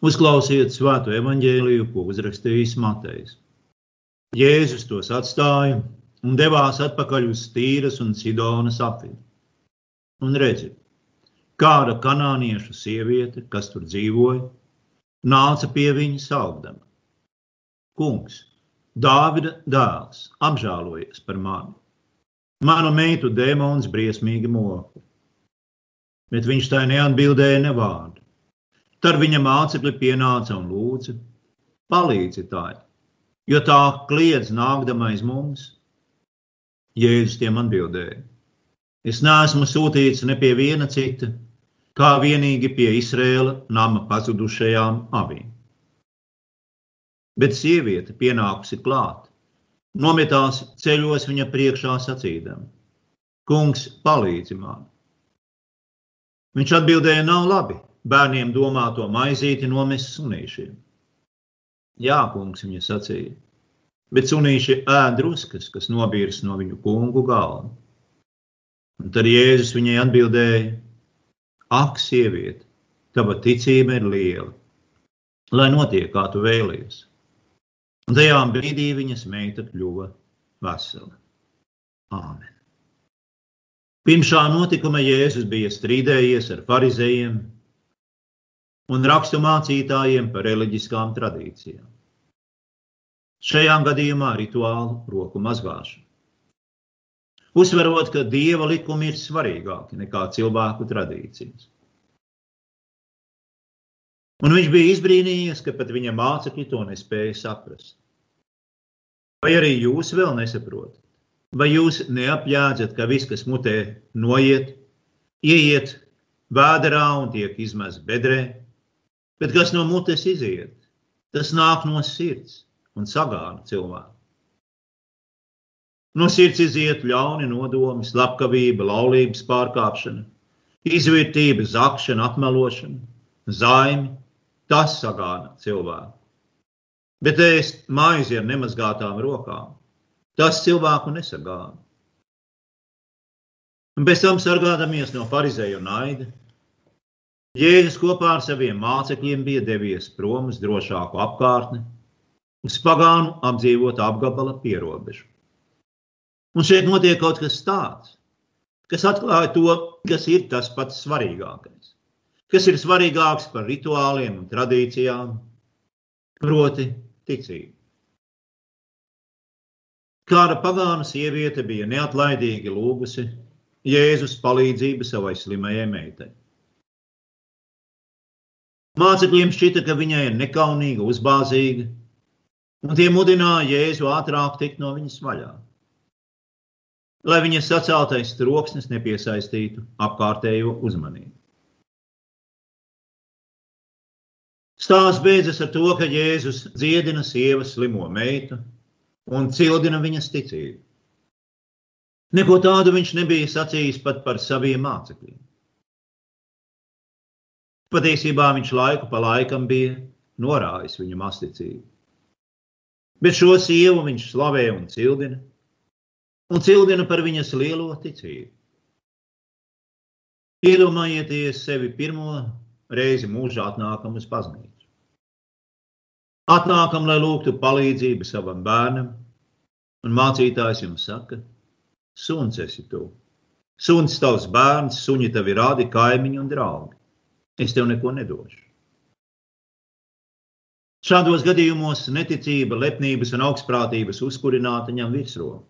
Uzklausiet svēto evaņģēliju, ko uzrakstījis Matejs. Jēzus tos atstāja un devās atpakaļ uz Tīras un Sidonas apvidu. Un redziet, kāda kanāniešu sieviete, kas tur dzīvoja, nāca pie viņa saugdama. Kungs, Dāvida dēls, apžēlojies par mani. Manu meitu dēmons briesmīgi moku. Bet viņš tai neatbildēja ne vārdu. Tad viņa mācekļi pienāca un lūdza: Palīdzi tai, jo tā kliedz nākdama aiz mums. Jēzus tiem atbildēja: Es neesmu sūtīts ne pie viena cita, kā vienīgi pie Izrēla nama pazudušajām avīm. Bet sieviete pienākusi klāt, nometās ceļos viņa priekšā sacīdama: Kungs, palīdzi man! Viņš atbildēja: Nav labi, bērniem domāto maizīti nomest sunīšiem. Jā, kungs, viņa sacīja, bet sunīši ēd druskas, kas nobīrs no viņu kungu galva. Un tad Jēzus viņai atbildēja: Ak, sieviete, tava ticība ir liela, lai notiek, kā tu vēlies. Un tajā brīdī viņas meita kļuva vesela. Āmen. Pirms šā notikuma Jēzus bija strīdējies ar farizējiem, un rakstu mācītājiem par reliģiskām tradīcijām. Šajā gadījumā rituālu roku mazgāšana. Uzsverot, ka dieva likumi ir svarīgāki nekā cilvēku tradīcijas. Un viņš bija izbrīnījies, ka pat viņa mācekļi to nespēja saprast. Vai arī jūs vēl nesaprotat? Vai jūs neapjēdzat, ka viss, kas mutē noiet, ieiet vēderā un tiek izmests bedrē, Bet kas no mutes iziet, tas nāk no sirds un sagāna cilvēku. No sirds iziet ļauni nodomi, slepkavība, laulības pārkāpšana, izvērtība, zakšana, apmelošana, zaimi. Tas sagāna cilvēku. Bet ēst maizi ar nemazgātām rokām, tas cilvēku nesagāna. Un pēc tam sargādamies no farizēju naida, Jēzus kopā ar saviem mācekļiem bija devies prom uz drošāku apkārtni, uz pagānu apdzīvotu apgabala pierobežu. Un šeit notiek kaut kas tāds, kas atklāja to, kas ir tas pats svarīgākais, kas ir svarīgāks par rituāliem un tradīcijām, proti, ticību. Kāda pagāna sieviete bija neatlaidīgi lūgusi Jēzus palīdzību savai slimajai meitai. Mācekļiem šķita, ka viņai ir nekaunīga, uzbāzīga, un tie mudināja Jēzu ātrāk tikt no viņas vaļā. Lai viņas saceltais troksnis nepiesaistītu apkārtējo uzmanību. Stāsts beidzas ar to, ka Jēzus dziedina sievas slimo meitu un cildina viņas ticību. Neko tādu viņš nebija sacījis pat par saviem mācekļiem. Patiesībā viņš laiku pa laikam bija norājis viņa masticību. Bet šo sievu viņš slavē un cildina, un cildina par viņas lielo ticību. Iedomājieties sevi pirmo reizi mūžā atnākam uz baznīcu. Atnākam, lai lūgtu palīdzību savam bērnam, un mācītājs jums saka, suns esi tu. Suns tavs bērns, suņi tavi rādi kaimiņi un draugi es tev neko nedošu. Šādos gadījumos neticība, lepnības un augstprātības uzkurināta ņem virsroku.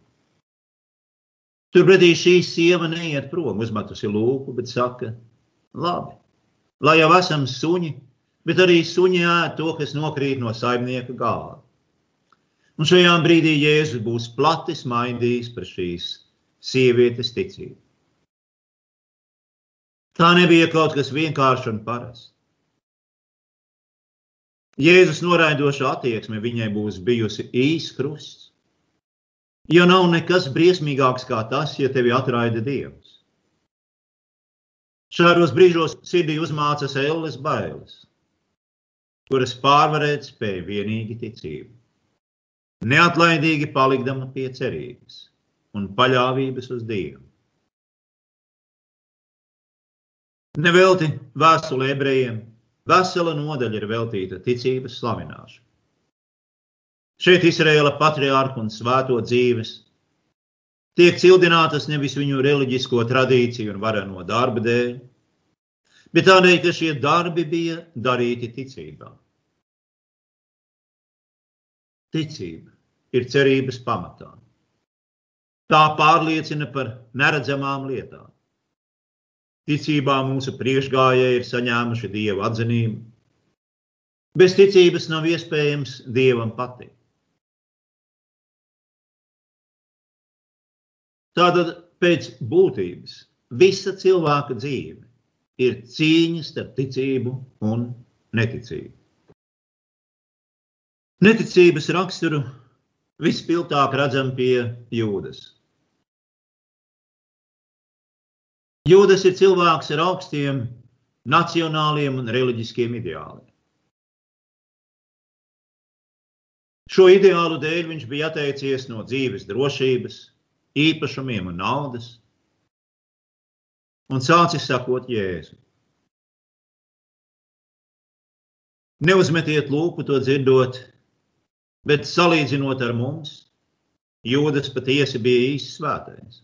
Turpretī šī sieva neiet prom, uzmetusi lūpu, bet saka, labi, lai jau esam suņi, bet arī suņi ēd to, kas nokrīt no saimnieka galva. Un šajā brīdī Jēzus būs plati smaidījis par šīs sievietes ticību. Tā nebija kaut kas vienkāršs un parasts. Jēzus noraidoša attieksme viņai būs bijusi īsts krusts. Jo nav nekas briesmīgāks kā tas, ja tevi atraida Dievs. Šādos brīžos sirdī uzmācas elles bailes, kuras pārvarēt spēja vienīgi ticība. Neatlaidīgi palikdama pie cerības un paļāvības uz Dievu. Nevelti vēstule ebrejiem vesela nodaļa ir veltīta ticības slavināšanai. Šeit Izraēla patriārhu un svēto dzīves tiek cildinātas nevis viņu reliģisko tradīciju un vareno darba dēļ, bet tādēļ, ka šie darbi bija darīti ticībā. Ticība ir cerības pamatā. Tā pārliecina par neredzamām lietām. Ticībā mūsu priekšgājēji ir saņēmuši dieva atzinību. Bez ticības nav iespējams dievam patikt. Tātad pēc būtības visa cilvēka dzīve ir cīņa starp ticību un neticību. Neticības raksturu vispilgtāk redzam pie jūdas. Jūdas ir cilvēks ar augstiem nacionāliem un reliģiskiem ideāliem. Šo ideālu dēļ viņš bija atteicies no dzīves drošības, īpašumiem un naudas, un sācis sakot Jēzu. Neuzmetiet lūpu to dzirdot, bet salīdzinot ar mums, Jūdas patiesi bija īsts svētais,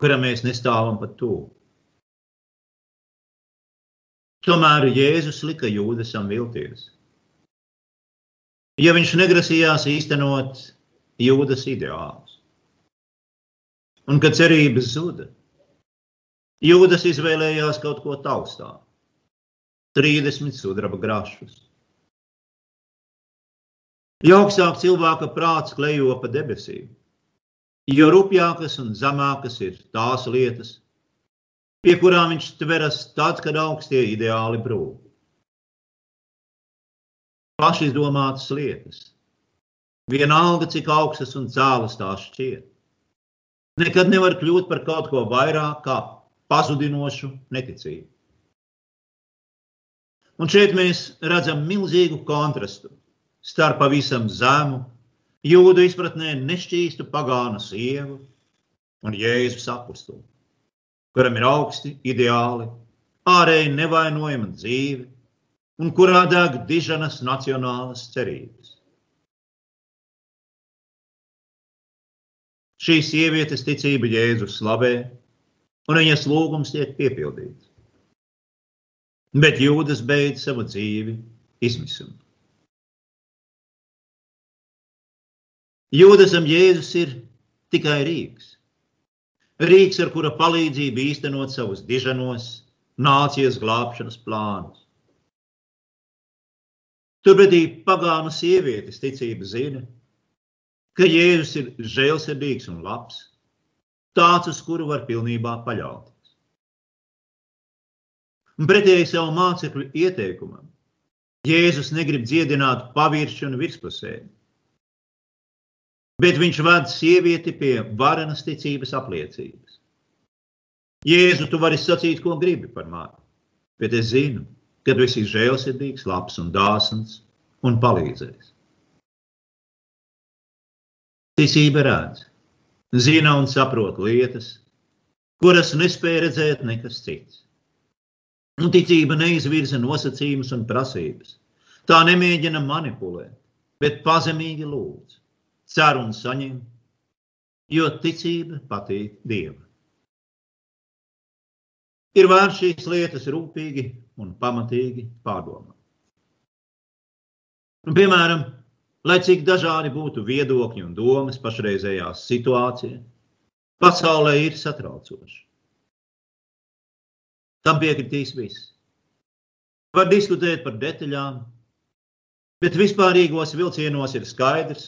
kuram mēs nestāvam pat tuvu. Tomēr Jēzus lika Jūdasam vilties. Ja viņš negrasījās īstenot Jūdas ideālus, un kad cerības zuda, Jūdas izvēlējās kaut ko taustām - 30 sudraba grašus. Jo augstāk cilvēka prāts klejo pa debesīm, jo rupjākas un zemākas ir tās lietas, pie kurām viņš tveras tad, kad augstie ideāli brūk. Pašizdomātas lietas, vienalga cik augstas un cēlas tās šķiet, nekad nevar kļūt par kaut ko vairāk kā pazudinošu neticību. Un šeit mēs redzam milzīgu kontrastu starp pavisam zemu, jūdu izpratnē nešķīstu pagānu sievu un Jēzus apakstu, kuram ir augsti ideāli, ārēji nevainojama dzīve un kurā deg diženas nacionālas cerības. Šīs sievietes ticība Jēzus slavē un viņas lūgums tiek piepildīts. Bet jūdas beidz savu dzīvi izmisumā. Jūdasam Jēzus ir tikai rīks. Rīks, ar kura palīdzību īstenot savus diženos, nācijas glābšanas plānus. Turpretī pagānu sievietes ticība zina, ka Jēzus ir žēlsirdīgs un labs, tāds, uz kuru var pilnībā paļauties. Un pretēji savu mācekļu ieteikumam, Jēzus negrib dziedināt pavirši un virspusēji, bet viņš ved sievieti pie varenas ticības apliecības. Jēzu, tu vari sacīt, ko gribi par mani, bet es zinu, ka tu esi žēlsirdīgs, labs un dāsns un palīdzēs. Ticība redz, zina un saprot lietas, kuras nespēja redzēt nekas cits. Un ticība neizvirza nosacījumus un prasības. Tā nemēģina manipulēt, bet pazemīgi lūdz, cer un saņem, jo ticība patīk Dievam. Ir vērts šīs lietas rūpīgi un pamatīgi pārdomāt. Un, piemēram, Lai cik dažādi būtu viedokļi un domas pašreizējā situācijā, pasaulē ir satraucoši. Tam piekritīs viss. Var diskutēt par detaļām, bet vispārīgos vilcienos ir skaidrs,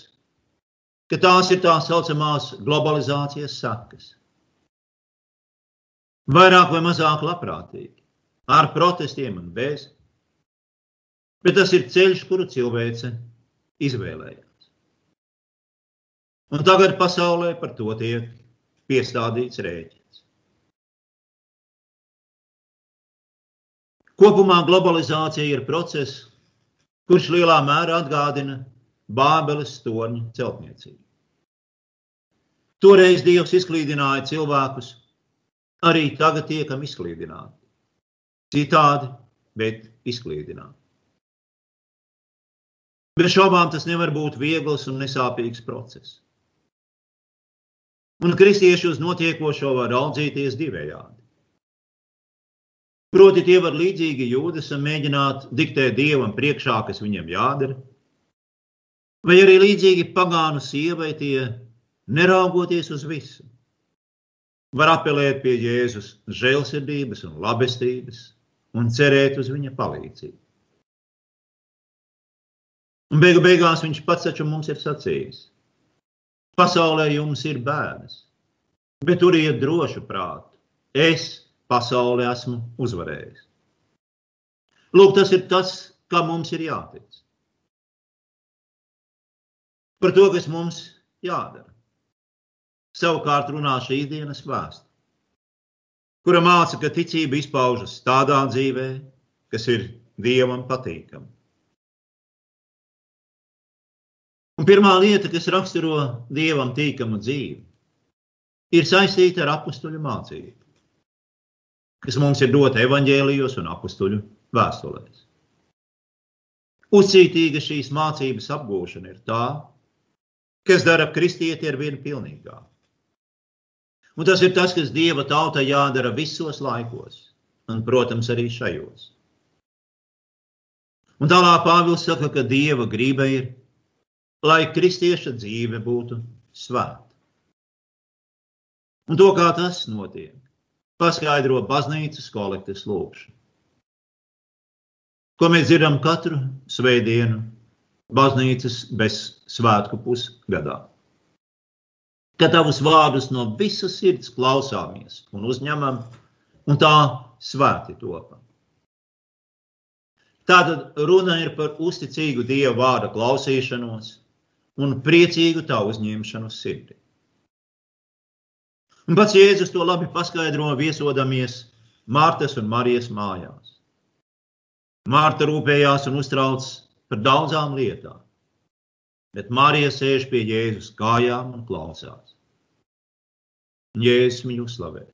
ka tās ir tā saucamās globalizācijas sakas. Vairāk vai mazāk labprātīgi, ar protestiem un bez, bet tas ir ceļš, kuru cilvēce izvēlējās. Un tagad pasaulē par to tiek piestādīts rēķins. Kopumā globalizācija ir process, kurš lielā mērā atgādina Bābeles torņa celtniecību. Toreiz Dievs izklīdināja cilvēkus, arī tagad tiekam izklīdināti. Citādi, bet izklīdināt. Bez šaubām tas nevar būt viegls un nesāpīgs process. Un kristieši uz notiekošo var raudzīties divējādi. Proti, tie var līdzīgi jūdasam mēģināt diktēt dievam priekšā, kas viņiem jādara, vai arī līdzīgi pagānu sievai tie, neraugoties uz visu, var apelēt pie Jēzus žēlsirdības un labestības un cerēt uz viņa palīdzību. Un beigu beigās viņš pats taču mums ir sacījis: Pasaulē jums ir bēdas, bet turiet drošu prātu. Es pasaulē esmu uzvarējis. Lūk, tas ir tas, kā mums ir jātic. Par to, kas mums jādara. Savukārt runā šīs dienas vēsture, kura māca, ka ticība izpaužas tādā dzīvē, kas ir dievam patīkama. Un pirmā lieta, kas raksturo dievam tīkamu dzīvi, ir saistīta ar apakstuļu mācību kas mums ir dota evaņģēlijos un apstuļu vēstulēs. Uzcītīga šīs mācības apgūšana ir tā, kas dara kristieti ar vienu pilnīgāku. Un tas ir tas, kas Dieva tauta jādara visos laikos, un, protams, arī šajos. Un tālāk Pāvils saka, ka Dieva grība ir, lai kristieša dzīve būtu svēta. Un to, kā tas notiek, paskaidro baznīcas kolektīvas lūkšanu. Ko mēs dzirdam katru svētdienu baznīcas bez svētku pusgadā. Ka tavus vārdus no visas sirds klausāmies un uzņemam, un tā svēti topam. Tātad runa ir par uzticīgu Dieva vārda klausīšanos un priecīgu tā uzņemšanu sirdī. Un pats Jēzus to labi paskaidro, viesodamies Mārtas un Marijas mājās. Mārta rūpējās un uztrauc par daudzām lietām, bet Marija sēž pie Jēzus kājām un klausās. Jēzus viņu slavē.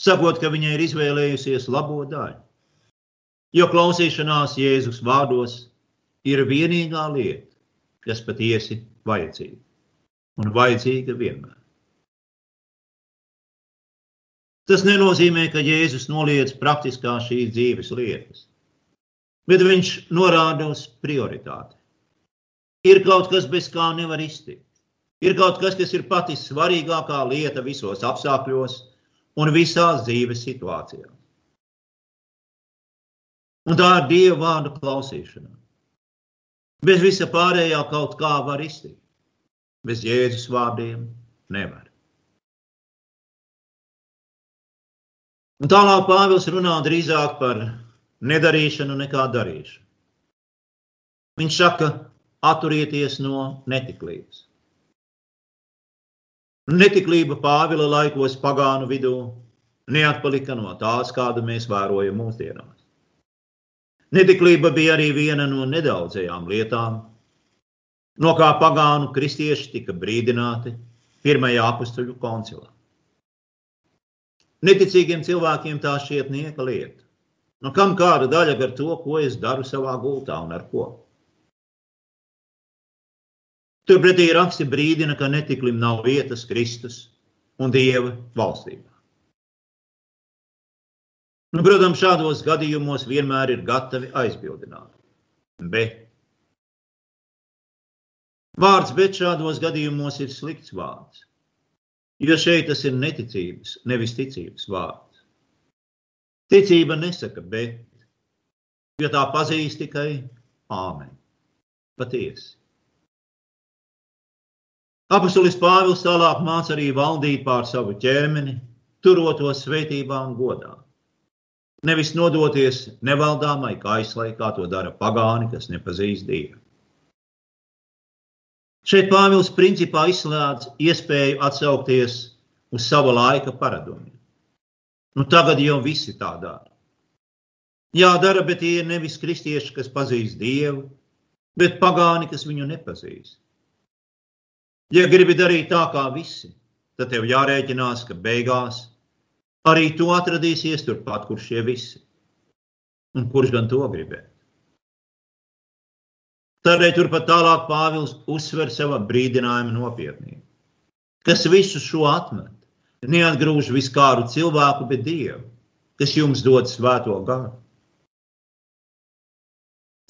Sakot, ka viņai ir izvēlējusies labo daļu, jo klausīšanās Jēzus vārdos ir vienīgā lieta, kas patiesi vajadzīga un vajadzīga vienmēr. Tas nenozīmē, ka Jēzus noliedz praktiskā šīs dzīves lietas, bet viņš norāda uz prioritāti. Ir kaut kas, bez kā nevar iztikt. Ir kaut kas, kas ir pati svarīgākā lieta visos apstākļos un visās dzīves situācijās. Un tā ir Dieva vārdu klausīšana. Bez visa pārējā kaut kā var iztikt. Bez Jēzus vārdiem nevar. Un tālāk Pāvils runā drīzāk par nedarīšanu nekā darīšanu. Viņš saka, atturieties no netiklības. Netiklība Pāvila laikos pagānu vidū neatpalika no tās, kādu mēs vērojam mūsdienās. Netiklība bija arī viena no nedaudzajām lietām, no kā pagānu kristieši tika brīdināti pirmajā apstuļu koncilā. Neticīgiem cilvēkiem tā šķiet nieka lieta. Nu, kam kāda daļa ar to, ko es daru savā gultā un ar ko? Turpretī raksti brīdina, ka netiklim nav vietas Kristus un Dieva valstībā. Nu, protams, šādos gadījumos vienmēr ir gatavi aizbildināt. Bet vārds bet šādos gadījumos ir slikts vārds. Jo šeit tas ir neticības, nevis ticības vārds. Ticība nesaka, bet, jo tā pazīst tikai āmen. Patiesi. Apostolis Pāvils tālāk māca arī valdīt pār savu ķermeni, turot to svētībā un godā. Nevis nodoties nevaldāmai kaislai, kā to dara pagāni, kas nepazīst Dievu. Šeit Pāvils principā izslēdz iespēju atsaukties uz sava laika paradumiem. Nu, tagad jau visi tā dara. Jā, dara, bet tie ir nevis kristieši, kas pazīst Dievu, bet pagāni, kas viņu nepazīst. Ja gribi darīt tā kā visi, tad tev jārēķinās, ka beigās arī tu atradīsies turpat, kur šie visi. Un kurš gan to gribētu? Tādēļ turpat tālāk Pāvils uzsver savā brīdinājuma nopietnību. Kas visu šo atmet, neatgrūž viskāru cilvēku, bet Dievu, kas jums dod svēto garu.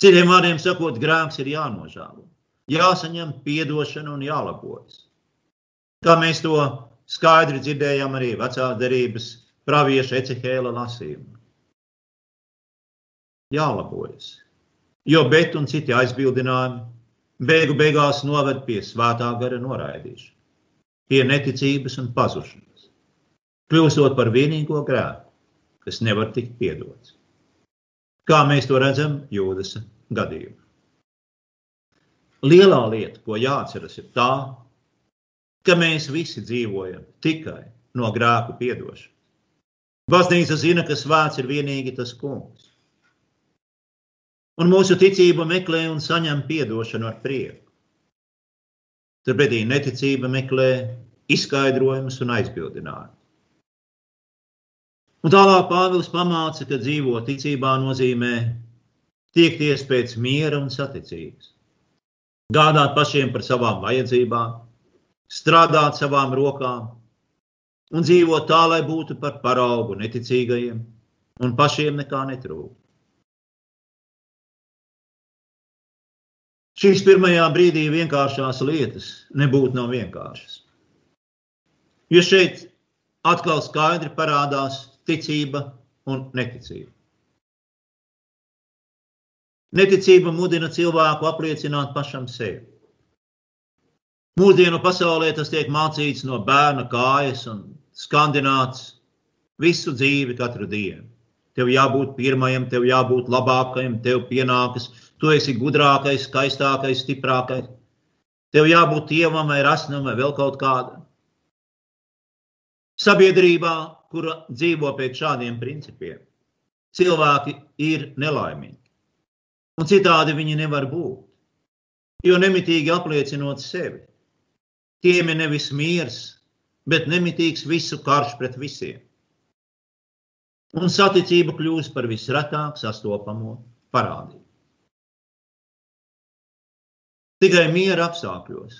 Citiem vārdiem sakot, grēks ir jānožēlo, jāsaņem atdošana un jālabojas. Kā mēs to skaidri dzirdējām arī vecā derības pravieša Ecehēla lasījumā. Jālabojas, jo bet un citi aizbildinājumi beigu beigās noved pie svētā gara noraidīšanas, pie neticības un pazušanas, kļūstot par vienīgo grēku, kas nevar tikt piedots. Kā mēs to redzam Jūdas gadījumā. Lielā lieta, ko jāatceras, ir tā, ka mēs visi dzīvojam tikai no grēku piedošanas. Baznīca zina, ka svēts ir vienīgi tas kungs. Un mūsu ticība meklē un saņem atdošanu ar prieku. Turpretī neticība meklē izskaidrojumus un aizbildinājumus. Un tālāk Pāvils pamāca, ka dzīvot ticībā nozīmē tiekties pēc miera un saticības, gādāt pašiem par savām vajadzībām, strādāt savām rokām un dzīvot tā, lai būtu par paraugu neticīgajiem un pašiem nekā netrūkst. Šīs pirmajā brīdī vienkāršās lietas nebūtu nav vienkāršas. Jo šeit atkal skaidri parādās ticība un neticība. Neticība mudina cilvēku apliecināt pašam sevi. Mūsdienu pasaulē tas tiek mācīts no bērna kājas un skandināts visu dzīvi, katru dienu. Tev jābūt pirmajam, tev jābūt labākajam, tev pienākas, tu esi gudrākais, skaistākais, stiprākais. Tev jābūt dievam vai rasnam vai vēl kaut kādam. Sabiedrībā, kura dzīvo pēc šādiem principiem, cilvēki ir nelaimīgi. Un citādi viņi nevar būt. Jo nemitīgi apliecinot sevi, tiem ir nevis miers, bet nemitīgs visu karš pret visiem. Un saticība kļūst par visretāk sastopamo parādību. Tikai miera apstākļos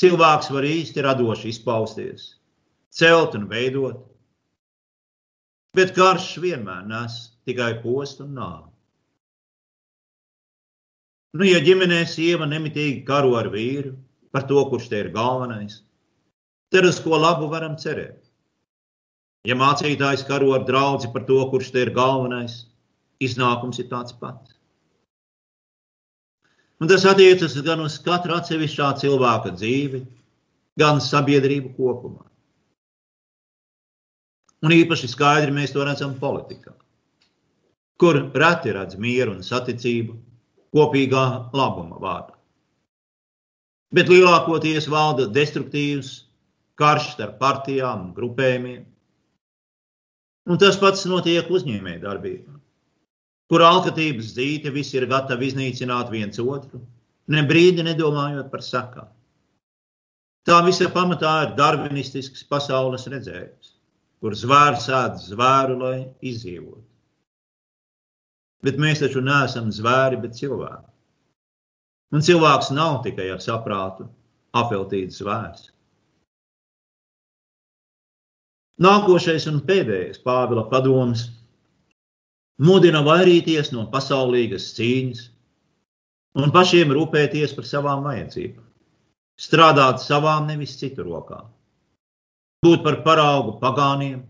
cilvēks var īsti radoši izpausties, celt un veidot, bet karš vienmēr nes tikai postu un nāvi. Nu, ja ģimenē sieva nemitīgi karo ar vīru par to, kurš te ir galvenais, tad uz ko labu varam cerēt. Ja mācītājs karo ar draugu par to, kurš te ir galvenais, iznākums ir tāds pats. Un tas attiecas gan uz katru atsevišķā cilvēka dzīvi, gan sabiedrību kopumā. Un īpaši skaidri mēs to redzam politikā, kur reti redz mieru un saticību, kopīgā labuma vārdā. Bet lielākoties valda destruktīvs karš starp partijām un grupējumiem. Un tas pats notiek uzņēmēju darbībā, kur alkatības dzīte visi ir gatavi iznīcināt viens otru, ne brīdi nedomājot par sakām. Tā visa pamatā ir darbinistisks pasaules redzējums, kur zvērs ēd zvēru, lai izdzīvotu. Bet mēs taču neesam zvēri, bet cilvēki. Un cilvēks nav tikai ar saprātu apveltīts zvērs. Nākošais un pēdējais Pāvila padoms mudina vairīties no pasaulīgas cīņas un pašiem rūpēties par savām vajadzībām, strādāt savām, nevis citu rokām, būt par paraugu pagāniem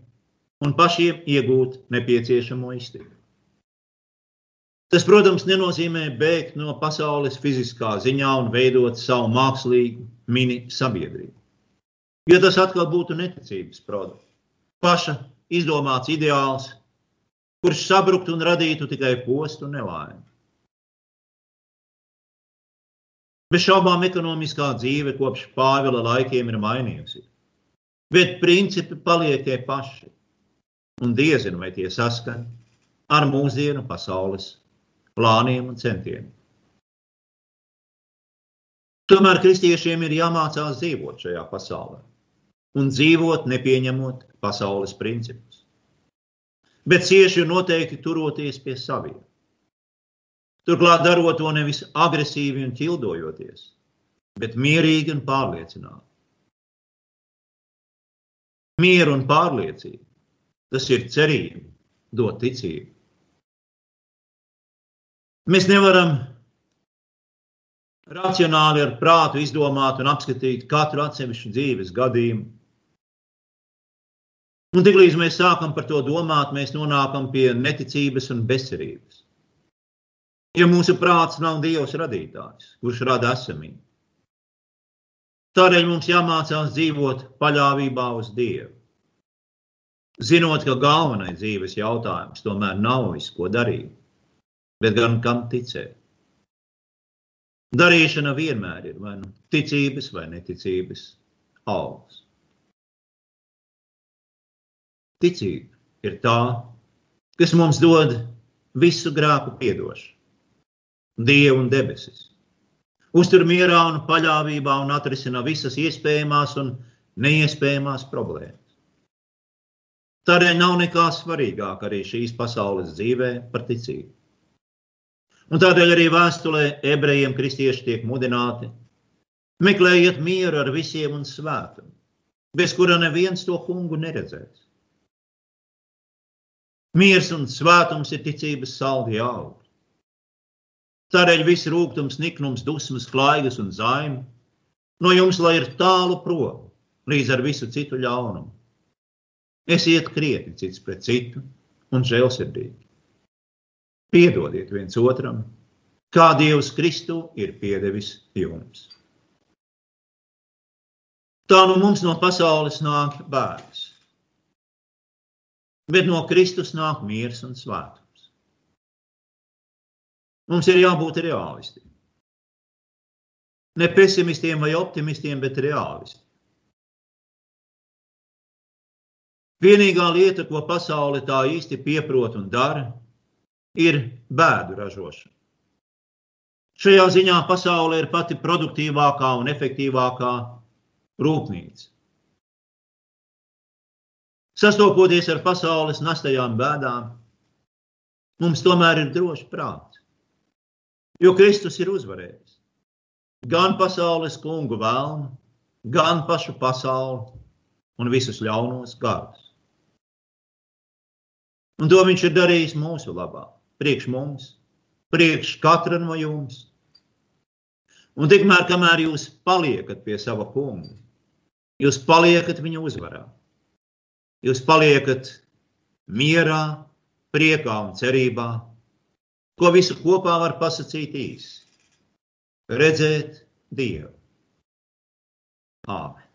un pašiem iegūt nepieciešamo iztiku. Tas, protams, nenozīmē bēgt no pasaules fiziskā ziņā un veidot savu mākslīgu mini sabiedrību. Jo tas atkal būtu neticības produkts. Paša izdomāts ideāls, kurš sabruktu un radītu tikai postu un nelaimi. Bez šaubām ekonomiskā dzīve kopš Pāvila laikiem ir mainījusies, bet principi paliek tie paši. Un diezinu, vai tie saskan ar mūsdienu pasaules plāniem un centieniem. Tomēr kristiešiem ir jāmācās dzīvot šajā pasaulē un dzīvot nepieņemot pasaules principus. bet cieši un noteikti turoties pie saviem. Turklāt darot to nevis agresīvi un ķildojoties, bet mierīgi un pārliecināti. Mieru un pārliecību tas ir cerība, dot ticību. Mēs nevaram racionāli ar prātu izdomāt un apskatīt katru atsevišķu dzīves gadījumu. Un tiklīdz mēs sākam par to domāt, mēs nonākam pie neticības un bezcerības. Jo mūsu prāts nav Dievs radītājs, kurš rada esamību. Tādēļ mums jāmācās dzīvot paļāvībā uz Dievu. Zinot, ka galvenais dzīves jautājums tomēr nav viss, ko darīt, bet gan kam ticēt. Darīšana vienmēr ir vai nu ticības vai neticības augs. Ticība ir tā, kas mums dod visu grēku piedošanu, Dievu un debesis. Uztur mierā un paļāvībā un atrisina visas iespējamās un neiespējamās problēmas. Tādēļ nav nekā svarīgāk arī šīs pasaules dzīvē par ticību. Un tādēļ arī vēstulē ebrejiem kristieši tiek mudināti. Meklējiet mieru ar visiem un svētumu, bez kura neviens to kungu neredzēs. Miers un svētums ir ticības saldi augļi. Tādēļ viss rūkums, niknums, dusmas, klaigas un zaimi no jums lai ir tālu prom līdz ar visu citu ļaunumu. Esiet krietni cits pret citu un žēlsirdīgi. Piedodiet viens otram, kā Dievs Kristu ir piedevis jums. Tā nu mums no pasaules nāk bērns, bet no Kristus nāk miers un svētums. Mums ir jābūt realistiem. Ne pesimistiem vai optimistiem, bet realistiem. Vienīgā lieta, ko pasaule tā īsti pieprot un dara, ir bēdu ražošana. Šajā ziņā pasaule ir pati produktīvākā un efektīvākā rūpnīca. Sastopoties ar pasaules nastajām bēdām, mums tomēr ir drošs prāts, jo Kristus ir uzvarējis gan pasaules kungu vēlmu, gan pašu pasauli un visus ļaunos garus. Un to viņš ir darījis mūsu labā priekš mums, priekš katra no jums. Un tikmēr, kamēr jūs paliekat pie sava kunga, jūs paliekat viņa uzvarā. Jūs paliekat mierā, priekā un cerībā, ko visu kopā var pasakīt īsi. Redzēt Dievu. Āmen.